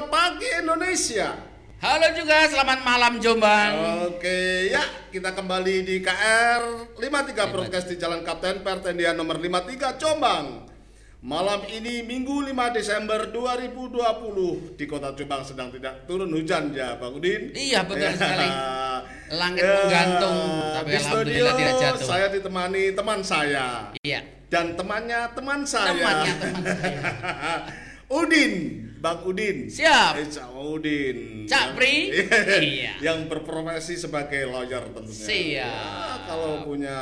Selamat pagi Indonesia. Halo juga, selamat malam Jombang. Oke, ya kita kembali di KR 53 Broadcast di Jalan Kapten Pertendian nomor 53 Jombang. Malam ini Minggu 5 Desember 2020 di kota Jombang sedang tidak turun hujan ya Bang Udin. Iya betul Ya. sekali. Langit Ya, menggantung, tapi di studio tidak jatuh. saya ditemani teman saya Iya. dan temannya teman saya. Temannya teman saya. Udin, Bang Udin. Siap. Eh, Cak Udin. Cak Yang- Pri. Iya. Yang berprofesi sebagai lawyer tentunya. Siap. Ya, kalau punya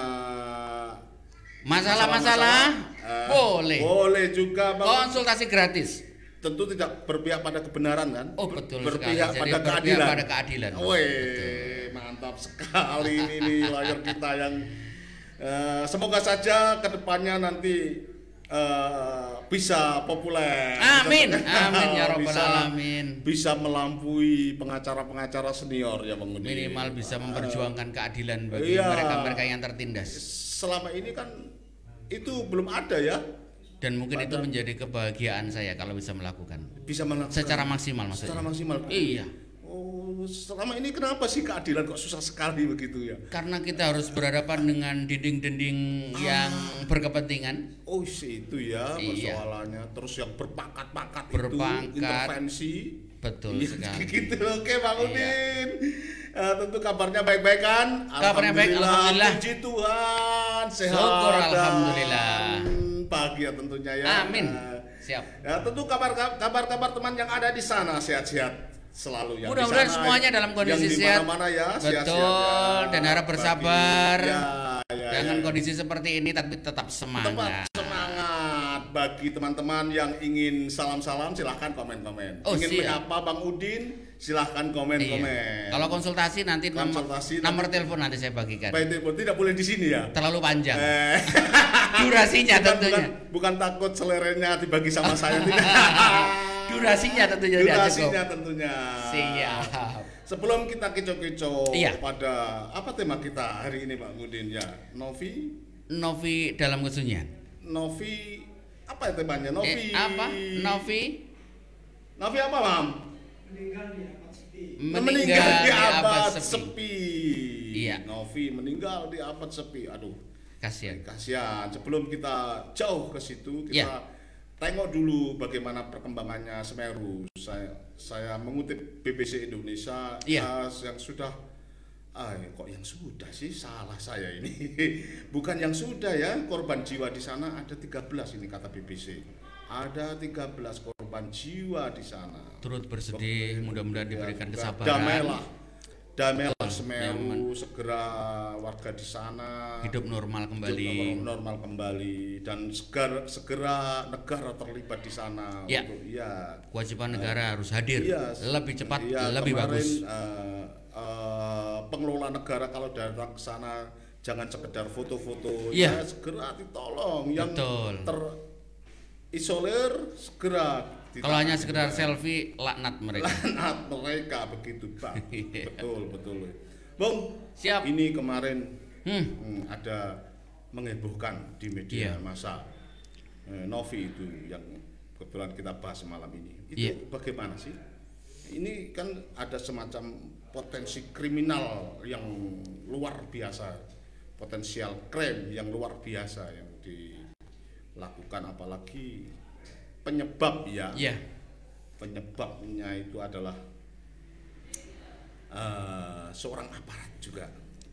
Masalah-masalah eh, boleh. Boleh juga, Bang. Konsultasi gratis. Tentu tidak berpihak pada kebenaran kan? Oh betul berpihak sekali. Jadi pada berpihak keadilan. pada keadilan. Wih, mantap sekali ini nih lawyer kita yang eh, semoga saja ke depannya nanti eh, bisa populer. Amin. Bisa Amin ya rabbal bisa- alamin. Bisa melampaui pengacara-pengacara senior ya Bang. Minimal bisa memperjuangkan keadilan bagi Iya. mereka-mereka yang tertindas. Selama ini kan itu belum ada ya. Dan mungkin itu menjadi kebahagiaan saya kalau bisa melakukan. Bisa melakukan Secara maksimal maksudnya. secara maksimal. Iya. Selama ini kenapa sih keadilan kok susah sekali begitu ya? Karena kita harus berhadapan dengan dinding-dinding yang berkepentingan. Oh sih itu ya Iya. persoalannya. Terus yang berpangkat-pangkat Berpangkat. itu intervensi. Betul Iya, sekali. gitu oke Bang Iya. Udin. Eh, tentu kabarnya baik-baik kan? Kabarnya baik, alhamdulillah. Puji Tuhan, sehat Syukur, alhamdulillah. bahagia tentunya ya. Amin. Siap. Ya tentu kabar kabar-kabar teman yang ada di sana sehat-sehat selalu yang Mudah-mudahan semuanya dalam kondisi yang sehat. mana-mana ya, sehat-sehat Betul, ya. dan harap Bagi- bersabar. Ya, ya, Dengan ya. kondisi seperti ini tapi tetap semangat. semangat bagi teman-teman yang ingin salam-salam silahkan komen-komen. Oh, ingin siap. menyapa Bang Udin silahkan komen-komen. Iya. Kalau konsultasi nanti nomor, Konsultasi nomor nanti- telepon nanti saya bagikan. Telepon tidak boleh di sini ya. Terlalu panjang. Eh, Durasinya bukan, tentunya. bukan, bukan takut selerenya dibagi sama saya tidak. Durasinya tentunya tidak cukup. Durasinya tentunya. Siap. Sebelum kita keco-keco Iya. pada apa tema kita hari ini Pak Udin ya? Novi, Novi dalam kesunyian. Novi apa ya temanya? Novi. Eh, apa? Novi Novi apa, Mam? meninggal, di abad sepi. sepi. Iya. Novi meninggal di abad sepi. Aduh, Kasihan. kasihan. Sebelum kita jauh ke situ, kita Iya. Tengok dulu bagaimana perkembangannya Semeru. Saya saya mengutip BBC Indonesia Iya. eh, yang sudah Ah, kok yang sudah sih salah saya ini. Bukan yang sudah ya, korban jiwa di sana ada 13 ini kata BBC. Ada 13 korban jiwa di sana. Turut bersedih, mudah-mudahan diberikan kesabaran. Damailah. Betul, Semeru, segera warga di sana Hidup normal hidup kembali. normal kembali dan segera segera negara terlibat di sana Ya. untuk ya Kewajiban negara harus hadir Iya, lebih cepat, iya, lebih kemarin, bagus. eh, eh, pengelola negara kalau datang ke sana jangan sekedar foto-foto, Iya. ya segera ditolong. Yang Betul. terisolir segera. Kalau hanya sekedar selfie, laknat mereka. Laknat mereka begitu. Iya. betul betul. Bung, Siap. ini kemarin Hmm. hmm, ada menghebohkan di media Iya. masa eh, Novi itu yang kebetulan kita bahas malam ini. Itu Iya. bagaimana sih? Ini kan ada semacam potensi kriminal yang luar biasa, potensial krem yang luar biasa yang dilakukan apalagi penyebab ya Iya. penyebabnya itu adalah eh, seorang aparat juga.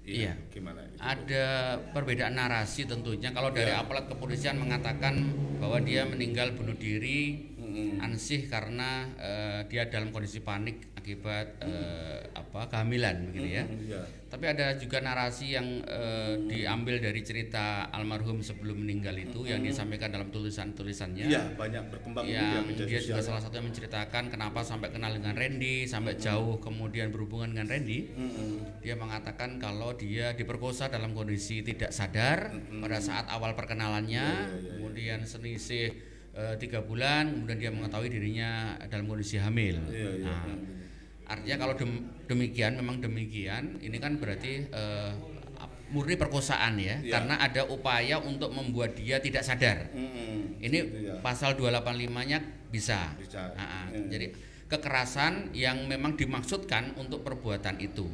Iya. Gimana? itu? Ada perbedaan narasi tentunya. Kalau dari Iya. aparat kepolisian mengatakan bahwa dia meninggal bunuh diri Mm-mm. ansih karena eh, dia dalam kondisi panik akibat eh, apa kehamilan begitu ya. Mm, iya. Tapi ada juga narasi yang eh, diambil dari cerita almarhum sebelum meninggal itu yang disampaikan dalam tulisan-tulisannya. Iya, banyak berkembang ya yang media dia juga salah satu yang menceritakan kenapa sampai kenal dengan Randy sampai jauh kemudian berhubungan dengan Randy Mm-mm. dia mengatakan kalau dia diperkosa dalam kondisi tidak sadar pada saat awal perkenalannya Iya, iya, iya. kemudian selisih eh, tiga bulan kemudian dia mengetahui dirinya dalam kondisi hamil Iya, iya. Nah, artinya kalau dem- demikian memang demikian ini kan berarti eh, ap- murni perkosaan ya, Iya. karena ada upaya untuk membuat dia tidak sadar. Mm-mm. Ini ya. pasal 285-nya bisa. Bisa. Ah, ah. Hmm. Jadi kekerasan yang memang dimaksudkan untuk perbuatan itu.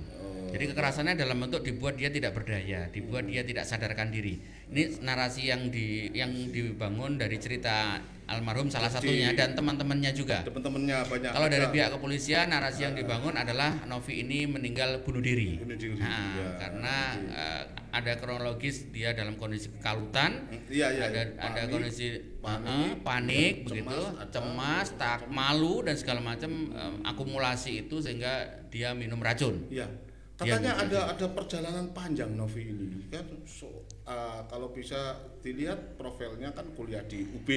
Jadi kekerasannya dalam bentuk dibuat dia tidak berdaya, dibuat dia tidak sadarkan diri. Ini narasi yang di yang dibangun dari cerita almarhum salah Jadi- satunya dan teman-temannya juga. Teman-temannya banyak. Kalau dari pihak kepolisian narasi yang dibangun adalah Novi ini meninggal bunuh diri. Bunuh diri, Nah, ya. karena eh, ada kronologis dia dalam kondisi kekalutan, Iya, iya. ada ada Panik. kondisi panik, eh, panik cemas, begitu, cemas, tak malu dan segala macam em, akumulasi itu sehingga dia minum racun. Iya. Dia Katanya minum ada ada perjalanan panjang Novi ini kan so, uh, kalau bisa dilihat profilnya kan kuliah di UB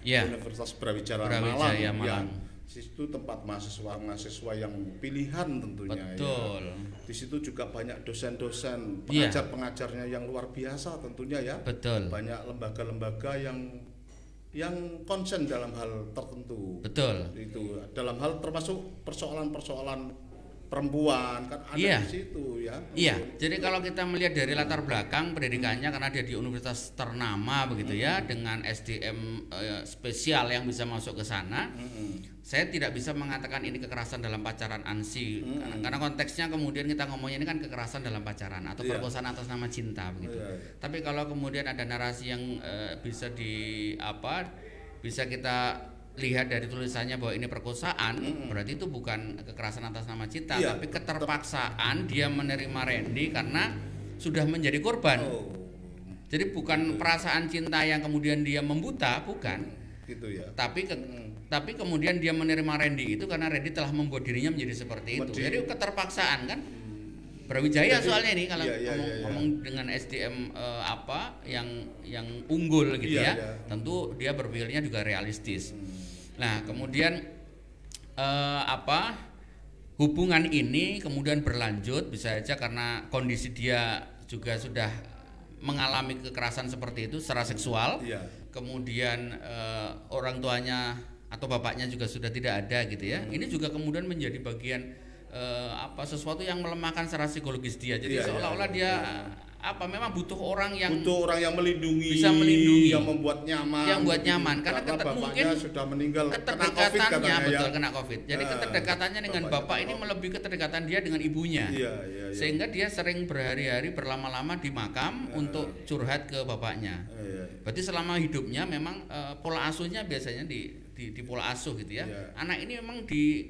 Iya. Universitas Brawijaya, Brawijaya Malang. Malang. Ya, di situ tempat mahasiswa-mahasiswa yang pilihan tentunya ya. Betul. Di situ juga banyak dosen-dosen, Iya. pengajar-pengajarnya yang luar biasa tentunya ya. Betul. Banyak lembaga-lembaga yang yang konsen dalam hal tertentu. Betul. Itu dalam hal termasuk persoalan-persoalan perempuan kan ada Iya. di situ ya. Iya, jadi kalau kita melihat dari latar belakang pendidikannya karena dia di universitas ternama begitu ya dengan SDM eh, spesial yang bisa masuk ke sana, Mm-mm. saya tidak bisa mengatakan ini kekerasan dalam pacaran ansi karena, karena konteksnya kemudian kita ngomongnya ini kan kekerasan dalam pacaran atau Iya. perkosaan atas nama cinta begitu. Iya, iya. Tapi kalau kemudian ada narasi yang eh, bisa di apa bisa kita lihat dari tulisannya bahwa ini perkosaan, berarti itu bukan kekerasan atas nama cinta, Iya, tapi keterpaksaan dia menerima Randy karena sudah menjadi korban. Oh, Jadi bukan perasaan cinta yang kemudian dia membuta, bukan. gitu ya. Tapi ke- tapi kemudian dia menerima Randy itu karena Randy telah membuat dirinya menjadi seperti itu. Jadi keterpaksaan kan. Brawijaya Jadi- soalnya ini kalau iya, iya, ngomong, iya, iya. ngomong dengan SDM eh, apa yang yang unggul gitu Iya, ya, iya. tentu dia berpikirnya juga realistis. Hmm. Nah kemudian eh, apa hubungan ini kemudian berlanjut bisa saja karena kondisi dia juga sudah mengalami kekerasan seperti itu secara seksual Iya. kemudian eh, orang tuanya atau bapaknya juga sudah tidak ada gitu ya. Hmm. Ini juga kemudian menjadi bagian eh, apa sesuatu yang melemahkan secara psikologis dia. Jadi Iya, iya, seolah-olah iya, dia iya. Apa memang butuh orang yang Butuh orang yang melindungi, Bisa melindungi. yang membuat nyaman, Yang buat gitu. nyaman. Karena keter- bapaknya mungkin sudah meninggal kena COVID keterdekatannya katanya betul ya. kena covid. Jadi Ah, keterdekatannya dengan bapak kena ini melebihi keterdekatan dia dengan ibunya. Iya, iya, iya. Sehingga dia sering berhari-hari berlama-lama di makam Ah. untuk curhat ke bapaknya. Iya, iya. Berarti selama hidupnya memang eh, pola asuhnya biasanya di, di di pola asuh gitu ya. Iya. Anak ini memang di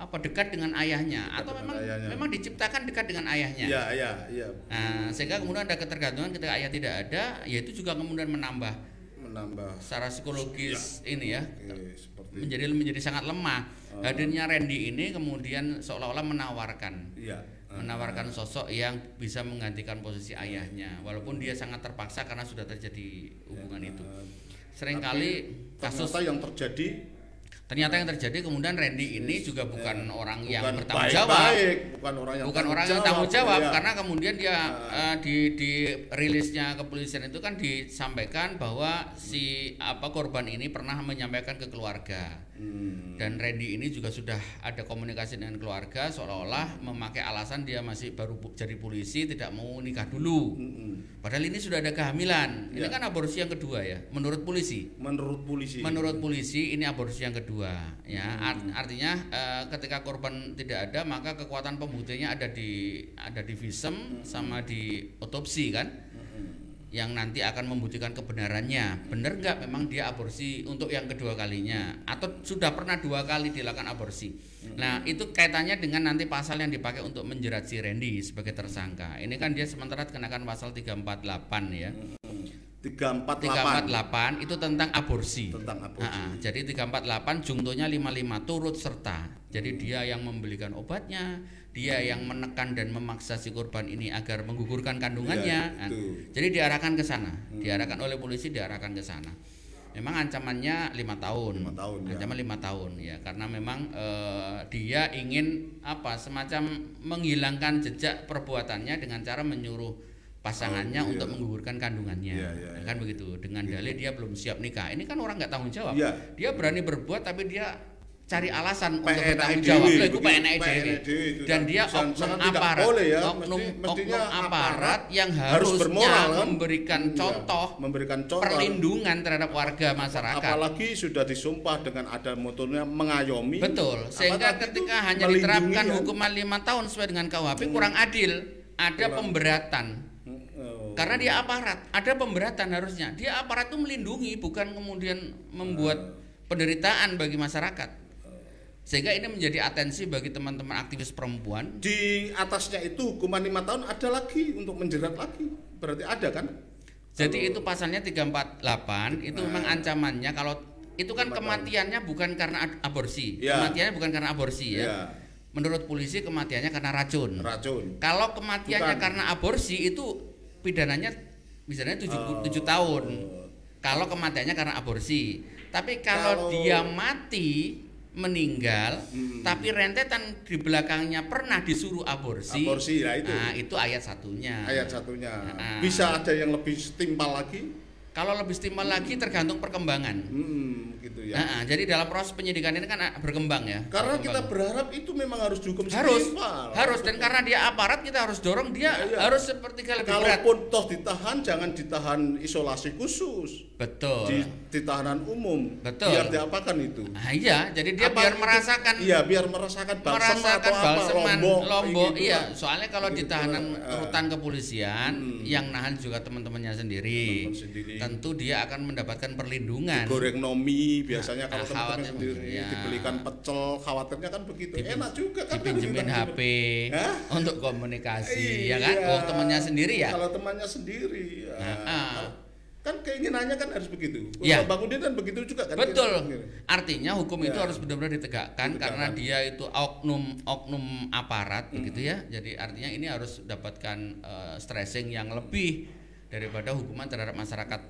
apa dekat dengan ayahnya Dekat atau dengan memang ayahnya. memang diciptakan dekat dengan ayahnya. Iya, iya, iya. Nah, sehingga kemudian ada ketergantungan ketika ayah tidak ada, yaitu juga kemudian menambah Menambah secara psikologis ini ya eh, seperti menjadi menjadi sangat lemah. Oh. Hadirnya Randy ini kemudian seolah-olah menawarkan iya. menawarkan sosok yang bisa menggantikan posisi ayahnya walaupun dia sangat terpaksa karena sudah terjadi hubungan itu. Seringkali kasus yang terjadi ternyata yang terjadi kemudian Randy ini juga bukan orang yang bukan bertanggung baik- jawab. baik, bukan orang yang bukan orang yang tanggung jawab iya. karena kemudian dia eh, di di rilisnya kepolisian itu kan disampaikan bahwa si apa korban ini pernah menyampaikan ke keluarga Hmm. dan Randy ini juga sudah ada komunikasi dengan keluarga seolah-olah memakai alasan dia masih baru jadi polisi tidak mau nikah dulu Mm-mm. padahal ini sudah ada kehamilan ini Ya. kan aborsi yang kedua ya menurut polisi Menurut polisi. Menurut polisi ini aborsi yang kedua, ya. Art- artinya eh, ketika korban tidak ada maka kekuatan pembuktiannya ada di ada di visum sama di otopsi kan, yang nanti akan membuktikan kebenarannya. Benar nggak memang dia aborsi untuk yang kedua kalinya? Atau sudah pernah dua kali dilakukan aborsi. Nah itu kaitannya dengan nanti pasal yang dipakai untuk menjerat si Randy sebagai tersangka. Ini kan dia sementara kenakan pasal 348 ya. 348 348 itu tentang aborsi. tentang aborsi. Ah, ah. jadi 348 jungtonya 55 turut serta. Jadi dia yang membelikan obatnya, dia yang menekan dan memaksa si korban ini agar menggugurkan kandungannya. Iya, Nah, jadi diarahkan ke sana, diarahkan oleh polisi diarahkan ke sana. Memang ancamannya lima tahun, Lima tahun, ya. ancaman lima tahun ya, karena memang eh, dia ingin apa semacam menghilangkan jejak perbuatannya dengan cara menyuruh pasangannya Oh, iya. untuk menggugurkan kandungannya, Iya, iya, kan begitu. Dengan dalih dia belum siap nikah. Ini kan orang nggak tanggung jawab. Iya. Dia berani berbuat tapi dia cari alasan untuk PNI bertanggung jawab. Lah, iku PNI PNI dewe. dewe itu Dan kan dia oknum aparat, boleh ya. oknum oknum aparat aparat yang harus harusnya bermoral, kan? memberikan Iya, contoh memberikan contoh perlindungan terhadap warga masyarakat. apalagi sudah disumpah dengan ada motornya mengayomi Betul. Sehingga ketika itu hanya diterapkan kan. hukuman lima tahun sesuai dengan KUHP kurang adil. Ada Kurang. pemberatan. Karena dia aparat, ada pemberatan harusnya. Dia aparat itu melindungi, bukan kemudian membuat penderitaan bagi masyarakat. Sehingga ini menjadi atensi bagi teman-teman aktivis perempuan. di atasnya itu hukuman lima tahun ada lagi untuk menjerat lagi berarti ada kan Jadi itu pasalnya 348 itu memang ancamannya kalau itu kan kematiannya bukan karena aborsi. Ya. Kematiannya bukan karena aborsi ya. ya Menurut polisi kematiannya karena racun. racun Kalau kematiannya Bukan. karena aborsi itu pidananya misalnya 7 Oh. tujuh tahun. Kalau kematiannya karena aborsi. Tapi kalau, Kalau- dia mati meninggal Hmm. tapi rentetan di belakangnya pernah disuruh aborsi. Aborsi, ya itu. Nah, itu ayat satunya. ayat satunya Ah. bisa ada yang lebih setimpal lagi Kalau lebih setimpal lagi tergantung perkembangan. hmm, gitu ya Nah, jadi dalam proses penyidikan ini kan ah, berkembang ya. karena kita berkembang. berharap itu memang harus dihukum harus setimpal harus dan karena dia aparat kita harus dorong dia Ya, iya. harus seperti lebih berat. kalaupun toh ditahan jangan ditahan isolasi khusus Betul. di, di tahanan umum Betul. biar diapakan itu Nah, iya, jadi dia Apa biar itu? merasakan iya biar merasakan balsem merasakan atau apa balseman lombok, lombok, kayak gitu iya. lah. Soalnya kalau di Gitu, tahanan eh. rutan kepolisian Hmm. yang nahan juga teman-temannya sendiri, Teman-teman sendiri. tentu dia akan mendapatkan perlindungan. goreng biasanya Nah, kalau teman-teman khawatir, sendiri ya. dibelikan pecel khawatirnya kan begitu Dipin- enak juga kan dipinjemin kalau HP Hah? untuk komunikasi, Iya. ya kan? Oh, temannya sendiri ya. kalau temannya sendiri ya. Nah, ah. Kalau- kan keinginannya kan harus begitu Ya. Bang Udin kan begitu juga kan Betul. Artinya hukum itu Ya. harus benar-benar ditegakkan, Ditegakkan. karena dia itu oknum oknum aparat Hmm. begitu ya. Jadi artinya ini harus dapatkan eh, stressing yang lebih daripada hukuman terhadap masyarakat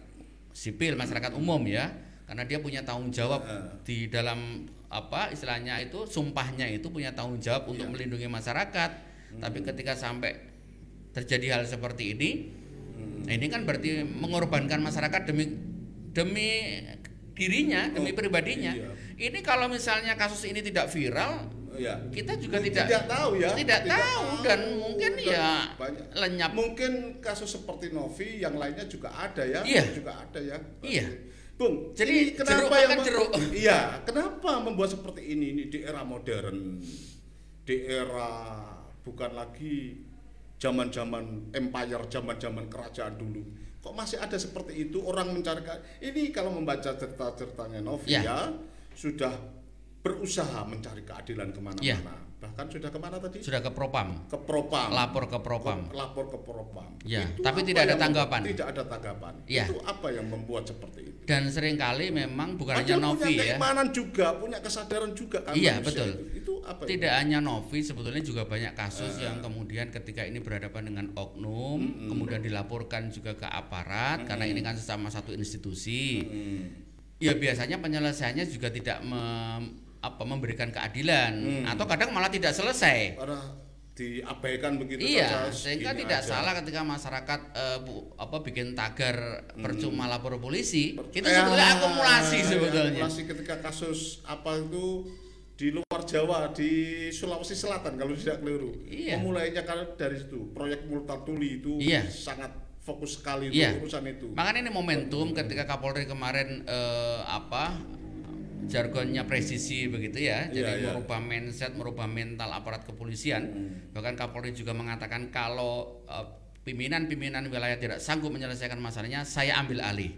sipil, masyarakat umum ya. Karena dia punya tanggung jawab Ya. di dalam apa istilahnya itu sumpahnya itu punya tanggung jawab untuk Ya. melindungi masyarakat. Tapi ketika sampai terjadi hal seperti ini, Nah, ini kan berarti mengorbankan masyarakat demi demi dirinya, demi Oh, pribadinya. iya. Ini kalau misalnya kasus ini tidak viral, ya kita juga tidak, tidak tahu ya tidak tahu dan mungkin Dan ya banyak. lenyap. mungkin kasus seperti Novi yang lainnya juga ada ya Iya. juga ada ya Iya. Bung Jadi ini kenapa jeruk yang jeruk. iya kenapa membuat seperti ini ini di era modern di era bukan lagi zaman-zaman empire zaman-zaman kerajaan dulu kok masih ada seperti itu orang mencari ini kalau membaca cerita-ceritanya Novi Ya. ya sudah berusaha mencari keadilan ke mana-mana Ya. Bahkan sudah ke mana tadi Sudah ke propam, ke propam lapor ke propam. Ke- lapor ke propam Ya, Itu tapi tidak ada tanggapan. tidak ada tanggapan Ya. itu apa yang membuat seperti itu Dan sering kali memang bukan hanya Padahal Novi punya ya. keimanan juga punya kesadaran juga kan Iya, betul. itu, itu apa itu? Tidak hanya Novi, sebetulnya juga banyak kasus Eh. yang kemudian ketika ini berhadapan dengan oknum, kemudian dilaporkan juga ke aparat karena ini kan sesama satu institusi. Hmm. Ya biasanya penyelesaiannya juga tidak mem- apa memberikan keadilan Hmm. atau kadang malah tidak selesai. karena diabaikan begitu Iya, saja, sehingga tidak aja. salah ketika masyarakat eh, bu- apa bikin tagar Hmm. percuma lapor polisi. Itu Ya, sebetulnya akumulasi ya, sebetulnya. akumulasi ketika kasus apa itu di luar Jawa di Sulawesi Selatan kalau tidak keliru Iya. memulainya kan dari situ proyek Multatuli itu Iya. sangat fokus sekali itu Iya. urusan itu Makanya ini momentum ketika Kapolri kemarin eh, apa jargonnya presisi begitu ya. Jadi Iya, iya. merubah mindset, merubah mental aparat kepolisian. Hmm. Bahkan Kapolri juga mengatakan kalau eh, pimpinan-pimpinan wilayah tidak sanggup menyelesaikan masalahnya, saya ambil alih.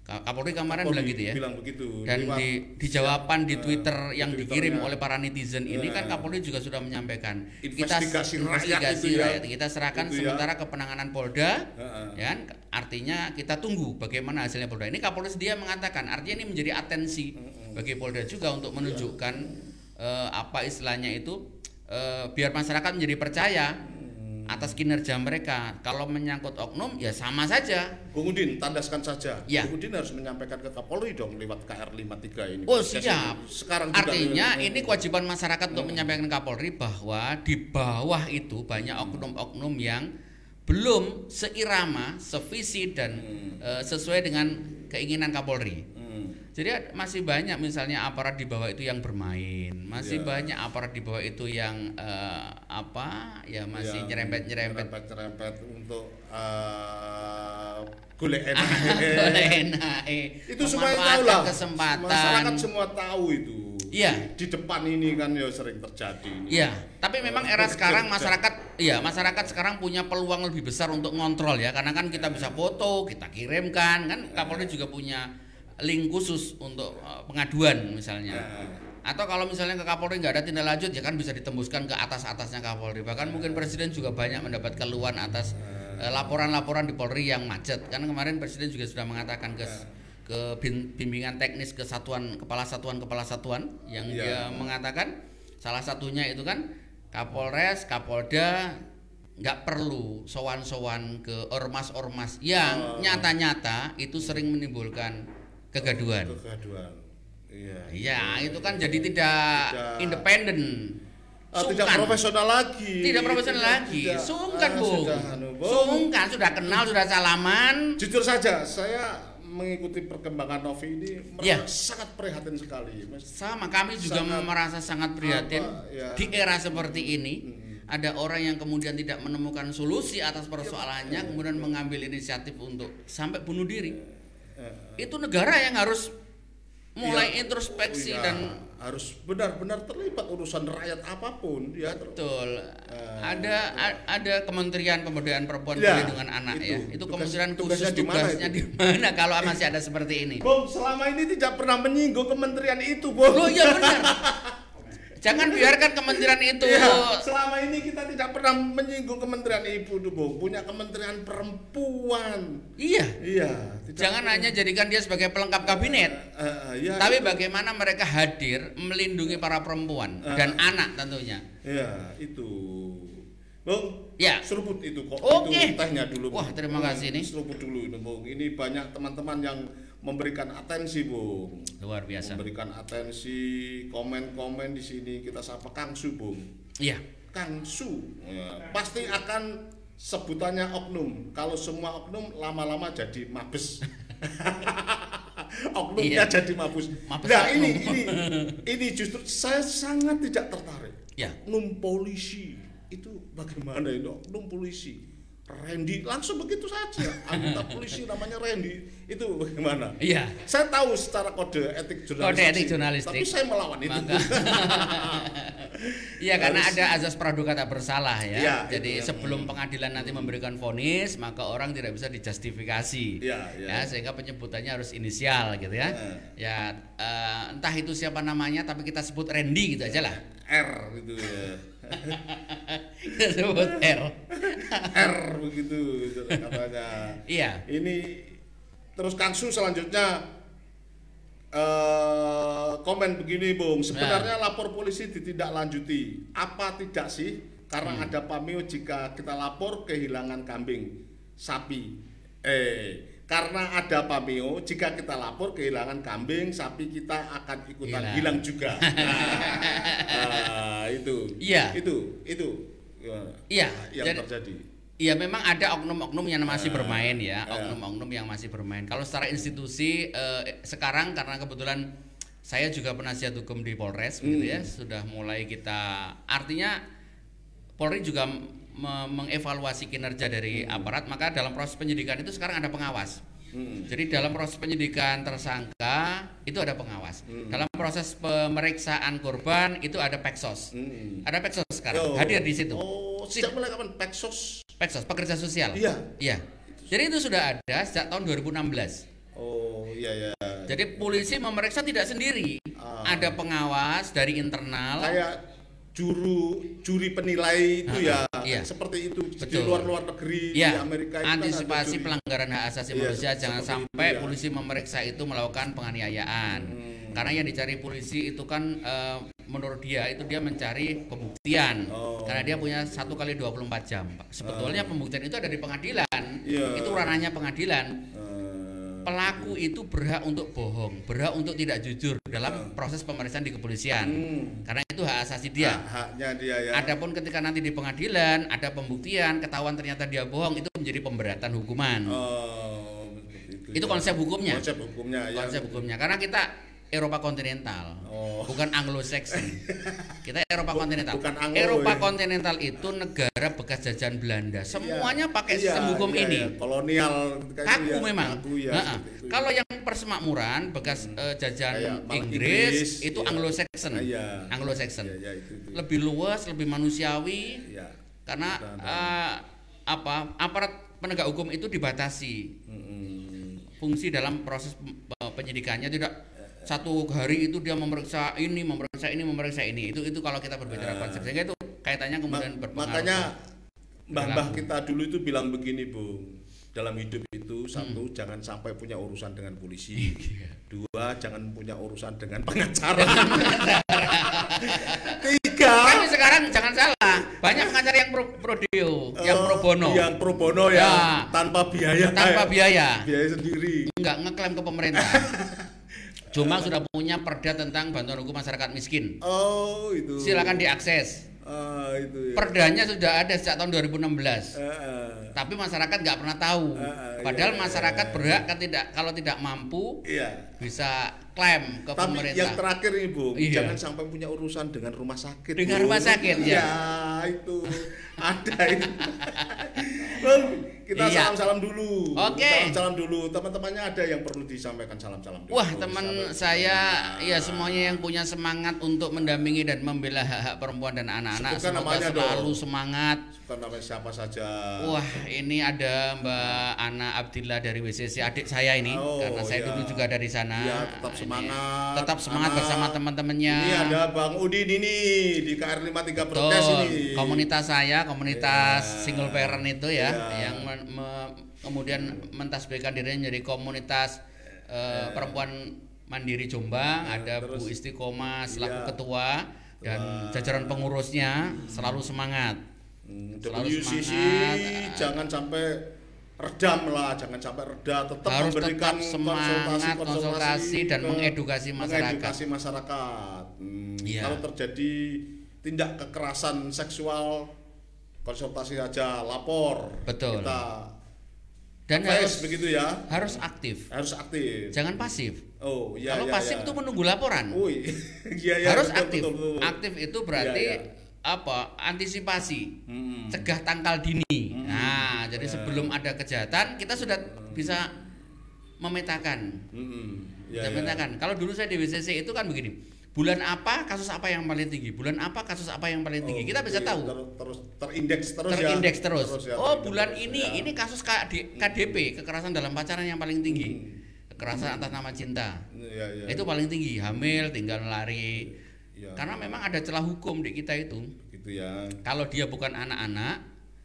Ka- Kapolri kemarin Kapolri bilang gitu ya. bilang begitu Dan Lewat- di, di jawaban di Eh, Twitter di yang Twitternya. dikirim oleh para netizen ini Eh. kan Kapolri juga sudah menyampaikan Investigasi rakyat investigasi itu ya. rakyat kita serahkan Itu ya. sementara ke penanganan Polda Heeh. ya kan artinya kita tunggu bagaimana hasilnya Polda ini Kapolri dia mengatakan artinya ini menjadi atensi bagi Polda juga untuk menunjukkan eh, apa istilahnya itu eh, biar masyarakat menjadi percaya atas kinerja mereka kalau menyangkut oknum ya sama saja Bung Udin, tandaskan saja. Ya. Bung Udin harus menyampaikan ke Kapolri dong lewat KR 53 ini. Oh siap. ini. Sekarang juga Artinya eh, ini kewajiban masyarakat untuk menyampaikan ke Kapolri bahwa di bawah itu banyak oknum-oknum yang belum seirama, sevisi dan eh, sesuai dengan keinginan Kapolri. hmm. Jadi ad- masih banyak misalnya aparat di bawah itu yang bermain, masih Ya. banyak aparat di bawah itu yang eh, apa ya masih Yang nyerempet-nyerempet nyerempet untuk uh, golek enak. Enak, eh. itu supaya tahu lah. kesempatan. Masyarakat semua tahu itu. Iya. Di depan ini kan ya sering terjadi. ini. Iya, tapi memang era sekarang masyarakat, iya masyarakat sekarang punya peluang lebih besar untuk ngontrol ya, karena kan kita bisa foto, kita kirimkan, kan Kapolri juga punya link khusus untuk eh, pengaduan misalnya. Ya. Atau kalau misalnya ke Kapolri nggak ada tindak lanjut ya kan bisa ditembuskan ke atas atasnya Kapolri. Bahkan mungkin Presiden juga banyak mendapat keluhan atas eh, laporan-laporan di Polri yang macet. Karena kemarin Presiden juga sudah mengatakan ke ke bin- bimbingan teknis ke satuan kepala satuan kepala satuan yang Iya. dia mengatakan salah satunya itu kan Kapolres, Kapolda nggak perlu sowan-sowan ke ormas-ormas yang Oh. nyata-nyata itu sering menimbulkan kegaduhan. Kegaduhan. Iya. Iya, itu kan jadi tidak, Tidak- independen. Ah, tidak profesional lagi. Tidak profesional lagi. Tidak- Sungkan, ah, Bung. Sudah, anu, Bung. Sungkan, sudah kenal, sudah salaman. Jujur saja, saya mengikuti perkembangan Novi ini merasa Iya. sangat prihatin sekali. Mas. Sama kami juga Sangat- merasa sangat prihatin Apa, ya. di era seperti ini. Ada orang yang kemudian tidak menemukan solusi atas Iya, persoalannya, kemudian mengambil inisiatif untuk sampai bunuh diri. Eh, Itu negara yang harus mulai Iya. introspeksi iya, dan harus benar-benar terlibat urusan rakyat apa pun ya Betul. Eh, ada a- ada Kementerian Pemberdayaan Perempuan Ya, Perlindungan Anak itu. ya. Itu Tugas- kementerian tugasnya khusus di mana tugasnya di mana kalau masih ada seperti ini. Bung, selama ini tidak pernah menyinggung kementerian itu, Bung. Loh iya benar. Jangan biarkan kementerian itu Iya, selama ini kita tidak pernah menyinggung kementerian ibu Bung. Punya kementerian perempuan. Iya. Iya, Jangan pernah. hanya jadikan dia sebagai pelengkap kabinet. Eh, eh, iya, Tapi itu. bagaimana mereka hadir melindungi para perempuan Eh. dan anak tentunya. Iya, itu. Bung, Ya. seruput itu kok. Oke. Itu tehnya dulu. Wah, terima kasih nih. Seruput dulu itu, Bung. Ini banyak teman-teman yang memberikan atensi, Bung. Luar biasa. Memberikan atensi, komen-komen di sini kita sapa Kang Su, Bung. Iya. Kang Su. Ya, pasti akan sebutannya oknum. Kalau semua oknum lama-lama jadi mabes. Oknumnya Iya. jadi mabus. Mabes Nah, oknum. ini ini ini justru saya sangat tidak tertarik. Ya. Oknum polisi itu bagaimana itu oknum polisi? Randy langsung begitu saja. Anggota polisi namanya Randy itu bagaimana? Iya. Saya tahu secara kode etik jurnalistik. Kode etik jurnalistik. Tapi saya melawan itu. Iya karena ada azas praduga tak bersalah ya. Iya, Jadi itu sebelum pengadilan nanti memberikan vonis, maka orang tidak bisa dijustifikasi. Iya, iya. Ya, sehingga penyebutannya harus inisial gitu ya. Iya. Ya eh, entah itu siapa namanya tapi kita sebut Randy gitu aja lah. R gitu ya. Kita sebut R. R begitu gitu katanya. Iya. Ini terus Kang Su selanjutnya eh komen begini Bung, sebenarnya Nah. lapor polisi ditindaklanjuti. Apa tidak sih? Karena Hmm. ada pameo jika kita lapor kehilangan kambing, sapi. Eh, karena ada pameo jika kita lapor kehilangan kambing, sapi kita akan ikutan Hilang. hilang, juga. Nah, itu. Iya. Itu, itu. ya, Iya, Yang jadi- terjadi. Iya memang ada oknum-oknum yang masih Ah, bermain ya, iya. oknum-oknum yang masih bermain. Kalau secara institusi eh, sekarang karena kebetulan saya juga penasihat hukum di Polres begitu Hmm. ya, sudah mulai kita artinya Polri juga mengevaluasi kinerja dari aparat, maka dalam proses penyidikan itu sekarang ada pengawas. Hmm. Jadi dalam proses penyidikan tersangka itu ada pengawas. Hmm. Dalam proses pemeriksaan korban itu ada peksos. Hmm. Ada peksos sekarang Yo. hadir di situ. Oh, sejak mulai kapan Peksos? Peksos, pekerja sosial. Iya. Iya. Jadi itu sudah ada sejak tahun 2016. Oh, iya ya. Jadi polisi memeriksa tidak sendiri. Ah. Ada pengawas dari internal. Kayak juru juri penilai itu ya. Ah, iya. Seperti itu di Betul. luar-luar negeri di Ya, Amerika itu kan antisipasi juri. pelanggaran hak asasi Iya, manusia jangan seperti itu, sampai ya. polisi memeriksa itu melakukan penganiayaan. Hmm. Karena yang dicari polisi itu kan eh, menurut dia itu dia mencari pembuktian. Oh. Karena dia punya satu kali 24 jam. Pak. Sebetulnya pembuktian itu ada di pengadilan. Iya. Itu ranahnya pengadilan. Eh, Pelaku itu berhak untuk bohong, berhak untuk tidak jujur dalam proses pemeriksaan di kepolisian. hmm. Karena itu hak asasi dia. Hak- haknya dia ya. Adapun ketika nanti di pengadilan ada pembuktian, ketahuan ternyata dia bohong, itu menjadi pemberatan hukuman. Oh, itu. Itu ya. konsep hukumnya. Konsep hukumnya ya. Konsep hukumnya karena kita Eropa kontinental, Oh. bukan Anglo-Saxon. kita Eropa kontinental. bukan Anglo, Eropa ya. kontinental itu negara bekas jajahan Belanda. Semuanya pakai Iya, sistem hukum iya, ini. iya. Kolonial Kaku ya, memang. kaku ya, Nah. Kalau yang persemakmuran bekas eh, jajahan Kayak malah Inggris, Inggris, itu iya. Anglo-Saxon. Iya. Anglo-Saxon. Iya, iya, itu, itu. Lebih luas, lebih manusiawi Iya. karena Dan- dan- eh, apa aparat penegak hukum itu dibatasi Mm-mm. fungsi dalam proses eh, penyidikannya tidak satu hari itu dia memeriksa ini memeriksa ini memeriksa ini. Itu itu kalau kita berbicara Eh. konsep. Sehingga itu kaitannya kemudian Ma- berpengaruh makanya mbah-mbah kita dulu itu bilang begini bu. Dalam hidup itu Hmm. satu jangan sampai punya urusan dengan polisi. Iya. dua jangan punya urusan dengan pengacara. Tiga. Tapi sekarang jangan salah. Banyak pengacara yang pro, pro deo yang eh, pro bono. yang pro bono ya, Ya. tanpa biaya. Tanpa biaya. Biaya sendiri. Nggak ngeklaim ke pemerintah cuma sudah punya perda tentang bantuan hukum masyarakat miskin oh itu silakan diakses ah itu ya. perdanya sudah ada sejak tahun 2016 Eh, eh. tapi masyarakat nggak pernah tahu. Ah, ah, Padahal iya, masyarakat iya. berhak kan tidak kalau tidak mampu iya bisa klaim ke Tapi pemerintah. yang terakhir ini Bu, Iya. jangan sampai punya urusan dengan rumah sakit. Dengan Bu. rumah sakit, ya. ya. itu ada itu. Kita Iya. salam-salam dulu. Oke. Salam-salam dulu. Teman-temannya ada yang perlu disampaikan salam-salam dulu. Wah teman saya Nah. ya semuanya yang punya semangat untuk mendampingi dan membela hak-hak perempuan dan anak-anak Sebutkan semoga selalu dong. semangat. Namanya siapa saja. Wah ini ada Mbak Ana Abdillah dari WCC adik saya ini Oh, karena saya iya. dulu juga dari sana. Iya, tetap Ini semangat. tetap semangat Ana. bersama teman-temannya. Ini ada Bang Udin ini di KR53 Broadcast Betul. ini. Komunitas saya, komunitas Iya. single parent itu ya, Iya. yang me- me- kemudian mentasbihkan dirinya menjadi komunitas eh, perempuan mandiri Jombang. Iya, ada Bu terus- Istiqomah selaku Iya. ketua dan Ketua. jajaran pengurusnya selalu semangat. Hmm, Selalu WCC semangat. jangan sampai redam lah, jangan sampai reda, tetap Harus memberikan tetap semangat, konsultasi, dan ke- mengedukasi masyarakat. mengedukasi masyarakat. Hmm, Iya. Kalau terjadi tindak kekerasan seksual, konsultasi aja, lapor. Betul. Kita Dan advice harus begitu ya, harus aktif. harus aktif. Jangan pasif. Oh, iya Kalau iya, pasif iya. itu menunggu laporan. Wih, iya iya. harus betul, aktif. betul, betul. Aktif itu berarti Iya, iya. apa? Antisipasi. Hmm. cegah tangkal dini. Nah, jadi Ya. sebelum ada kejahatan kita sudah bisa memetakan. Hmm, iya, Bisa iya. memetakan. Kalau dulu saya di WCC itu kan begini. Bulan apa kasus apa yang paling tinggi? Bulan apa kasus apa yang paling tinggi? Oh, kita bisa tahu. ter- terus terindeks terus ya. Terindeks terus. ya, Oh, terindeks bulan terus, ini ya. ini kasus KD KDP, kekerasan dalam pacaran yang paling tinggi. Hmm. Kekerasan atas nama cinta. Iya, iya. Itu paling tinggi. Hamil, tinggal lari. Iya. Karena memang ada celah hukum di kita itu. gitu ya. Kalau dia bukan anak-anak,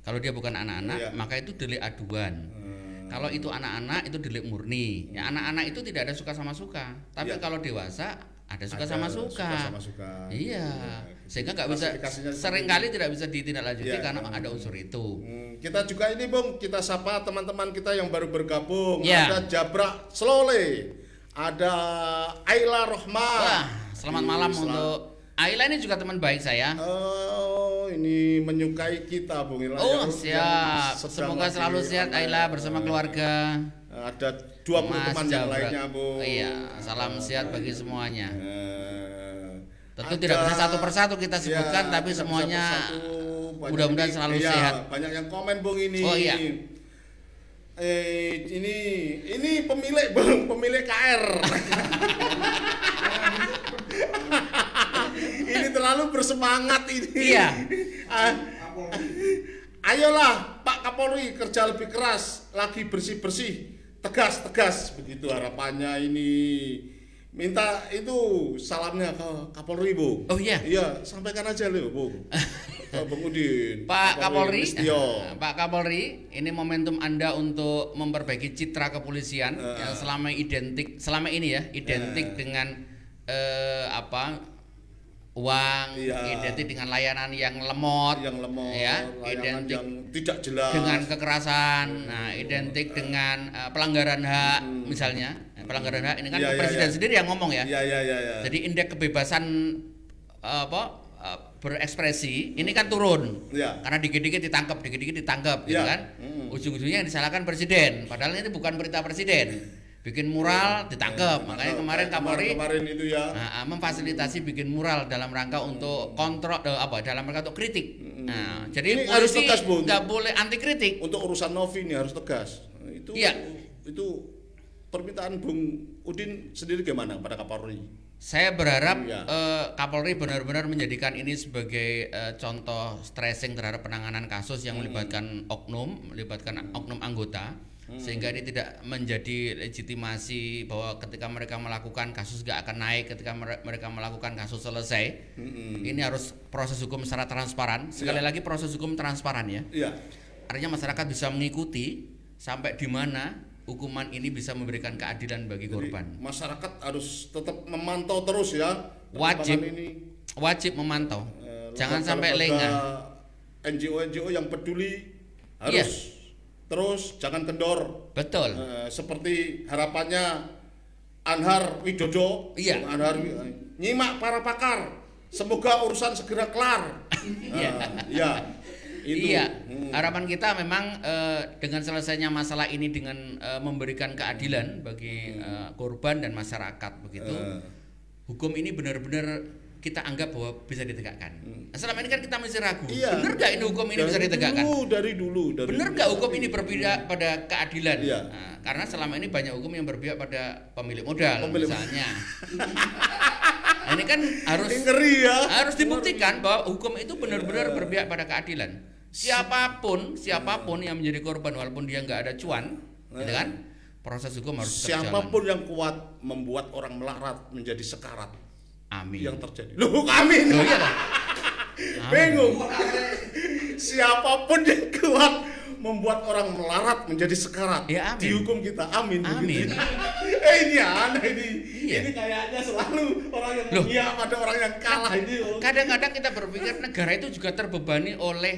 kalau dia bukan anak-anak, Iya. maka itu delik aduan. Hmm, Kalau itu anak-anak itu delik murni. Ya anak-anak itu tidak ada suka sama suka. Tapi Iya. kalau dewasa ada suka ada sama suka. Suka sama suka. Iya. gitu. Sehingga nggak bisa sering kali tidak bisa ditindaklanjuti Iya, karena iya. ada unsur itu. Hmm, kita juga ini Bung, kita sapa teman-teman kita yang baru bergabung. Iya. Ada Jabra Slole, ada Ayla Rohmah. Wah, selamat malam Sel- untuk Ayla ini juga teman baik saya. Oh, ini menyukai kita Bung Ila, Oh, yang- siap. yang Semoga selalu sehat. Ayla bersama keluarga. Ada 20 Mas teman yang lainnya, Bung. Iya, salam sehat bagi semuanya. Eh, Tentu ada- tidak bisa satu persatu kita sebutkan, Ya, tapi semuanya mudah-mudahan selalu iya, sehat. Banyak yang komen Bung ini. Oh, iya. Eh, ini ini pemilik Bung, pemilik KR. ini terlalu bersemangat ini. Iya. Ah, ayolah Pak Kapolri kerja lebih keras, lagi bersih-bersih, tegas-tegas begitu harapannya ini. Minta itu salamnya ke Kapolri, Bu. Oh iya. Iya, sampaikan aja loh, Bu. Ke Bung Udin. Pak Kapolri, Listio. Pak Kapolri, ini momentum Anda untuk memperbaiki citra kepolisian Eh. yang selama identik, selama ini ya, identik dengan eh, apa uang, Iya. identik dengan layanan yang lemot, yang lemot, ya, identik yang tidak jelas. dengan kekerasan, nah identik dengan eh, pelanggaran hak, misalnya Eh, pelanggaran hak ini kan Hmm. Iya, iya, presiden iya. sendiri yang ngomong ya. Iya, iya, iya, iya. Jadi indeks kebebasan eh, apa eh, berekspresi ini kan turun Ya. karena dikit-dikit ditangkap dikit-dikit ditangkap gitu Ya. kan Mm. ujung-ujungnya yang disalahkan presiden padahal ini bukan perintah presiden bikin mural ditangkap makanya kemarin Kapolri kemarin itu ya Nah, ah, memfasilitasi bikin mural dalam rangka untuk kontrol eh, apa dalam rangka untuk kritik. Nah, jadi Ini harus tegas, Bung. nggak boleh anti kritik. untuk urusan Novi ini harus tegas. Itu Iya. itu permintaan Bung Udin sendiri gimana pada Kapolri? Saya berharap Iya. eh, Kapolri benar-benar menjadikan ini sebagai eh, contoh stressing terhadap penanganan kasus yang melibatkan oknum, melibatkan oknum anggota, sehingga ini tidak menjadi legitimasi bahwa ketika mereka melakukan kasus gak akan naik, ketika mere- mereka melakukan kasus selesai. Ini harus proses hukum secara transparan. Sekali Iya. lagi proses hukum transparan ya. Iya. Artinya masyarakat bisa mengikuti sampai di mana hukuman ini bisa memberikan keadilan bagi Jadi, korban. masyarakat harus tetap memantau terus ya Wajib. ini. Wajib memantau. Eh, Jangan sampai lengah. NGO-NGO yang peduli Iya. harus terus jangan kendor Betul. Eh, seperti harapannya Anhar Widodo Iya. Anhar eh, nyimak para pakar semoga urusan segera kelar Iya. Ya itu Iya, Hmm. harapan kita memang eh, dengan selesainya masalah ini dengan eh, memberikan keadilan bagi eh, korban dan masyarakat begitu. Eh, Hukum ini benar-benar kita anggap bahwa bisa ditegakkan. Nah, selama ini kan kita masih ragu. Hmm. Iya. Benar nggak ini hukum ini dari bisa ditegakkan? dulu, dari dulu dari Benar nggak hukum ini berpihak pada keadilan? Iya. Nah, karena selama ini banyak hukum yang berpihak pada pemilik modal, Pemilik- misalnya. Nah, ini kan harus Ini ngeri ya harus dibuktikan bahwa hukum itu benar-benar berpihak pada keadilan. Siapa pun, siapa pun yang menjadi korban walaupun dia nggak ada cuan, gitu kan? Proses hukum harus siapa pun yang kuat membuat orang melarat menjadi sekarat Amin. yang terjadi loh amin Loh, iya bingung siapa pun yang kuat membuat orang melarat menjadi sekarat Ya, amin. dihukum kita amin Amin. begitu. eh ini aneh ini Iya. ini kayaknya selalu orang yang Loh. iya pada orang yang kalah ini. Kadang-kadang kita berpikir negara itu juga terbebani oleh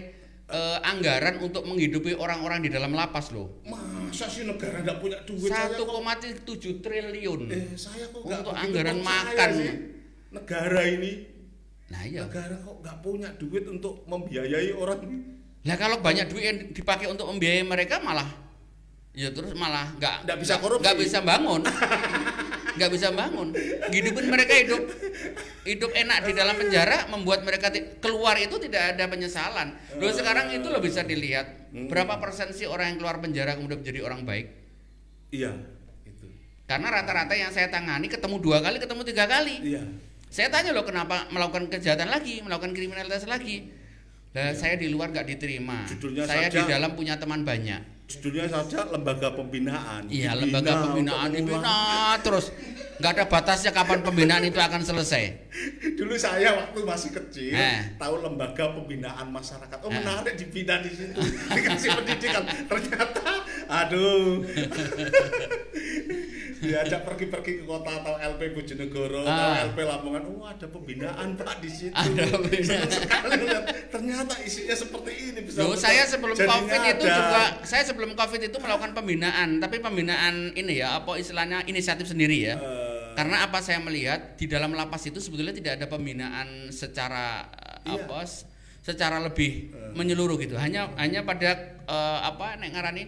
eh, anggaran untuk menghidupi orang-orang di dalam lapas loh. masa sih negara nggak punya duit saya kok 1,7 triliun. eh saya kok Untuk anggaran makan. sih. Negara ini Nah iya. negara kok nggak punya duit untuk membiayai orang? Nah kalau banyak duit yang dipakai untuk membiayai mereka malah ya terus malah nggak Nggak bisa korupsi. nggak bisa bangun. Nggak bisa bangun. Hidupin mereka hidup. Hidup enak di dalam penjara membuat mereka keluar itu tidak ada penyesalan. Loh sekarang itu lo bisa dilihat. Berapa persen sih orang yang keluar penjara kemudian menjadi orang baik? Iya itu. Karena rata-rata yang saya tangani ketemu dua kali ketemu tiga kali. Iya saya tanya loh kenapa melakukan kejahatan lagi, melakukan kriminalitas lagi. Lah saya di luar nggak diterima. Judulnya saya di saja- dalam punya teman banyak. judulnya saja lembaga pembinaan Iya, lembaga pembinaan dibina mengulang. terus nggak ada batasnya kapan pembinaan itu akan selesai. dulu saya waktu masih kecil Eh. tahu lembaga pembinaan masyarakat oh Eh. menarik dibina di situ dikasih pendidikan ternyata aduh diajak pergi-pergi ke kota atau LP Bojonegoro atau Ah. LP Lamongan oh ada pembinaan pak di situ Ada pembinaan. Senang sekali lihat ternyata isinya seperti ini bisa Loh, saya sebelum covid itu ada. juga saya sebelum covid itu melakukan pembinaan, tapi pembinaan ini ya apa istilahnya inisiatif sendiri ya. Eh, Karena apa saya melihat di dalam lapas itu sebetulnya tidak ada pembinaan secara Iya. apa secara lebih menyeluruh gitu. Hanya hanya pada eh, apa nek ngarani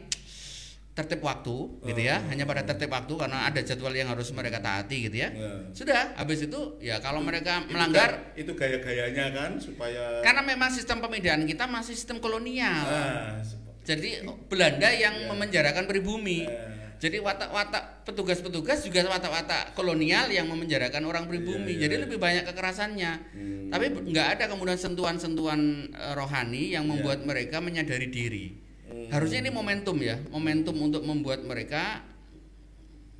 tertib waktu gitu ya. Hanya pada tertib waktu karena ada jadwal yang harus mereka taati gitu ya. Iya. Sudah, habis itu ya kalau mereka itu melanggar ga- itu gaya-gayanya kan supaya karena memang sistem pemidaan kita masih sistem kolonial. Ah, sep- Jadi Belanda yang Iya. memenjarakan pribumi. eh, Jadi watak-watak petugas-petugas juga watak-watak kolonial yang memenjarakan orang pribumi. Iya, iya, Jadi lebih banyak kekerasannya. Hmm. Tapi nggak ada kemudian sentuhan-sentuhan eh, rohani yang Iya. membuat mereka menyadari diri. Hmm. Harusnya ini momentum ya, momentum untuk membuat mereka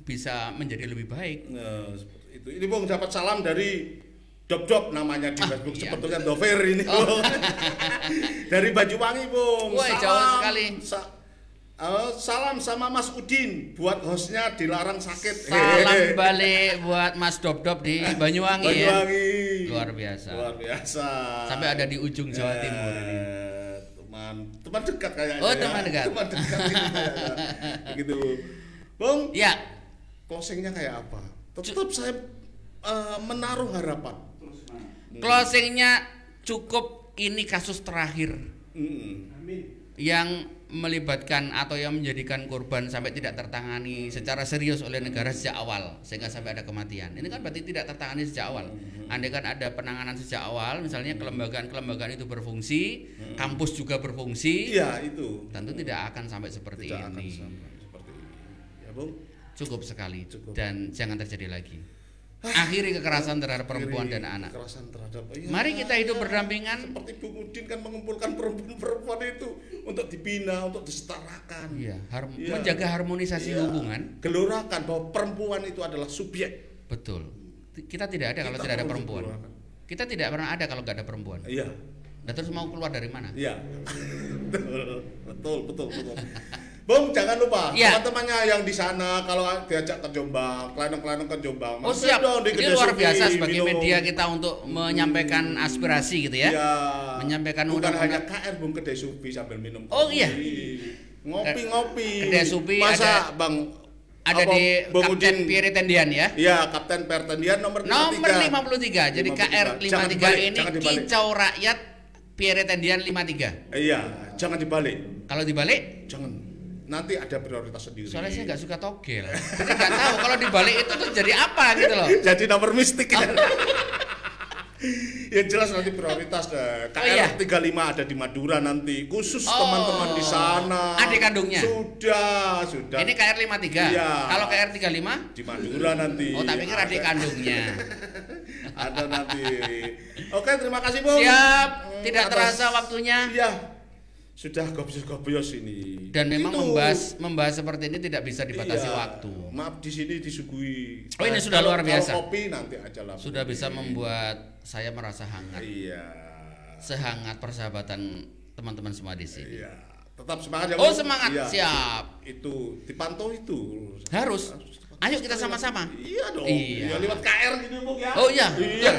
bisa menjadi lebih baik. Nah, itu. Ini Bung dapat salam dari Dop Dop namanya di Ah, Facebook iya. sebetulnya Dover ini. Oh. Bung. dari Banyuwangi, Bung. Woi, jauh sekali. Sa- eh, salam sama Mas Udin buat hostnya dilarang sakit. Salam Hehehe. balik buat Mas Dop Dop di Banyuwangi, ya. Banyuwangi. Luar biasa. Luar biasa. Sampai ada di ujung Jawa Eh, Timur ini. Teman, dekat kayaknya. Oh, ya. teman dekat. Teman dekat kayaknya. Begitu. Bung, Ya, closingnya kayak apa? Tetap saya eh, menaruh harapan. closingnya cukup ini kasus terakhir Mm-mm. yang melibatkan atau yang menjadikan korban sampai tidak tertangani secara serius oleh negara sejak awal sehingga sampai ada kematian. Ini kan berarti tidak tertangani sejak awal. Andai kan ada penanganan sejak awal, misalnya kelembagaan-kelembagaan itu berfungsi, kampus juga berfungsi, Iya itu. tentu tidak akan sampai seperti Tidak akan ini. sampai seperti ini. Ya Bung. Cukup sekali Cukup. dan jangan terjadi lagi. Akhiri kekerasan terhadap perempuan dan anak. Kekerasan terhadap. Iya, Mari kita hidup iya. berdampingan. Seperti Bung Udin kan mengumpulkan perempuan-perempuan itu untuk dibina, untuk disetarakan. Iya, har- Iya. menjaga harmonisasi Iya. hubungan. Gelorakan bahwa perempuan itu adalah subjek. Betul. Kita tidak ada kalau Kita tidak ada perempuan. Kita tidak pernah ada kalau nggak ada perempuan. Iya. Nah terus mau keluar dari mana? Iya. betul, betul, betul, betul. Bung, jangan lupa Iya. teman-temannya yang di sana kalau diajak ke Jombang, kelainan-kelainan ke Jombang. Oh siap. dong di Ini luar biasa sebagai minum. media kita untuk menyampaikan aspirasi gitu ya. Iya. Menyampaikan Bukan undang-undang. hanya KR Bung kedai supi sambil minum. Oh, iya. Ngopi-ngopi. Kedai supi Masa ada- Bang Ada apa, di Bung Kapten Pierre Tendian ya. Iya, Kapten Pertendian nomor 53. Nomor 53. Jadi 53. KR Jangan 53 dibalik, ini jangan dibalik. kicau rakyat Pierre Tendian 53. Iya, jangan dibalik. Kalau dibalik Jangan. Nanti ada prioritas sendiri. soalnya saya nggak suka togel. Jadi nggak tahu kalau dibalik itu tuh jadi apa gitu loh. Jadi nomor mistik. yang jelas nanti prioritas deh. KR Oh, iya. 35 ada di Madura nanti. Khusus Oh. teman-teman di sana. Adik kandungnya? Sudah, sudah. Ini KR 53. Iya. Kalau KR 35 di Madura nanti. Oh, tak pikir adik kandungnya. Ada nanti. Oke, terima kasih, Bung. Siap, Hmm, tidak atas- terasa waktunya. Iya. Sudah gobios-gobios ini. Dan memang Itu. membahas membahas seperti ini tidak bisa dibatasi Iya. waktu. Maaf di sini disuguhi. Oh, ini Nah, sudah kalau- luar biasa. Kalau kopi nanti aja lah. Sudah bisa membuat saya merasa hangat. Iya. Sehangat persahabatan teman-teman semua di sini. Iya. Tetap semangat ya. Oh, semangat. Iya. Siap. Itu dipantau itu. Harus. Ayo kita sama-sama. Iya dong. Iya. Iya. lewat KR Bung ya. Oh, iya. Iya.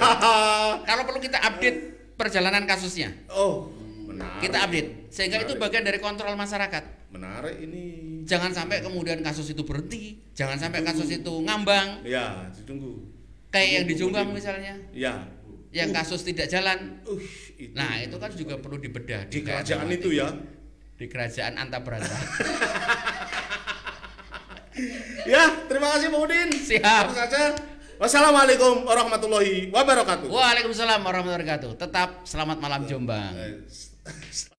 Kalau perlu kita update perjalanan kasusnya. Oh, menarik. Kita update sehingga itu Menarik. bagian dari kontrol masyarakat. Menarik ini. Jangan sampai kemudian kasus itu berhenti, jangan sampai kasus itu ngambang Ya, ditunggu. kayak yang di Jombang misalnya, Ya. yang kasus tidak jalan. Uh, itu. Nah, itu kan juga perlu dibedah di KR kerajaan 53. itu ya. Di kerajaan Antabrata. Ya, terima kasih Bung Udin. Siap. Itu saja. Wassalamualaikum warahmatullahi wabarakatuh. Waalaikumsalam warahmatullahi wabarakatuh. Tetap selamat malam Jombang. Christ.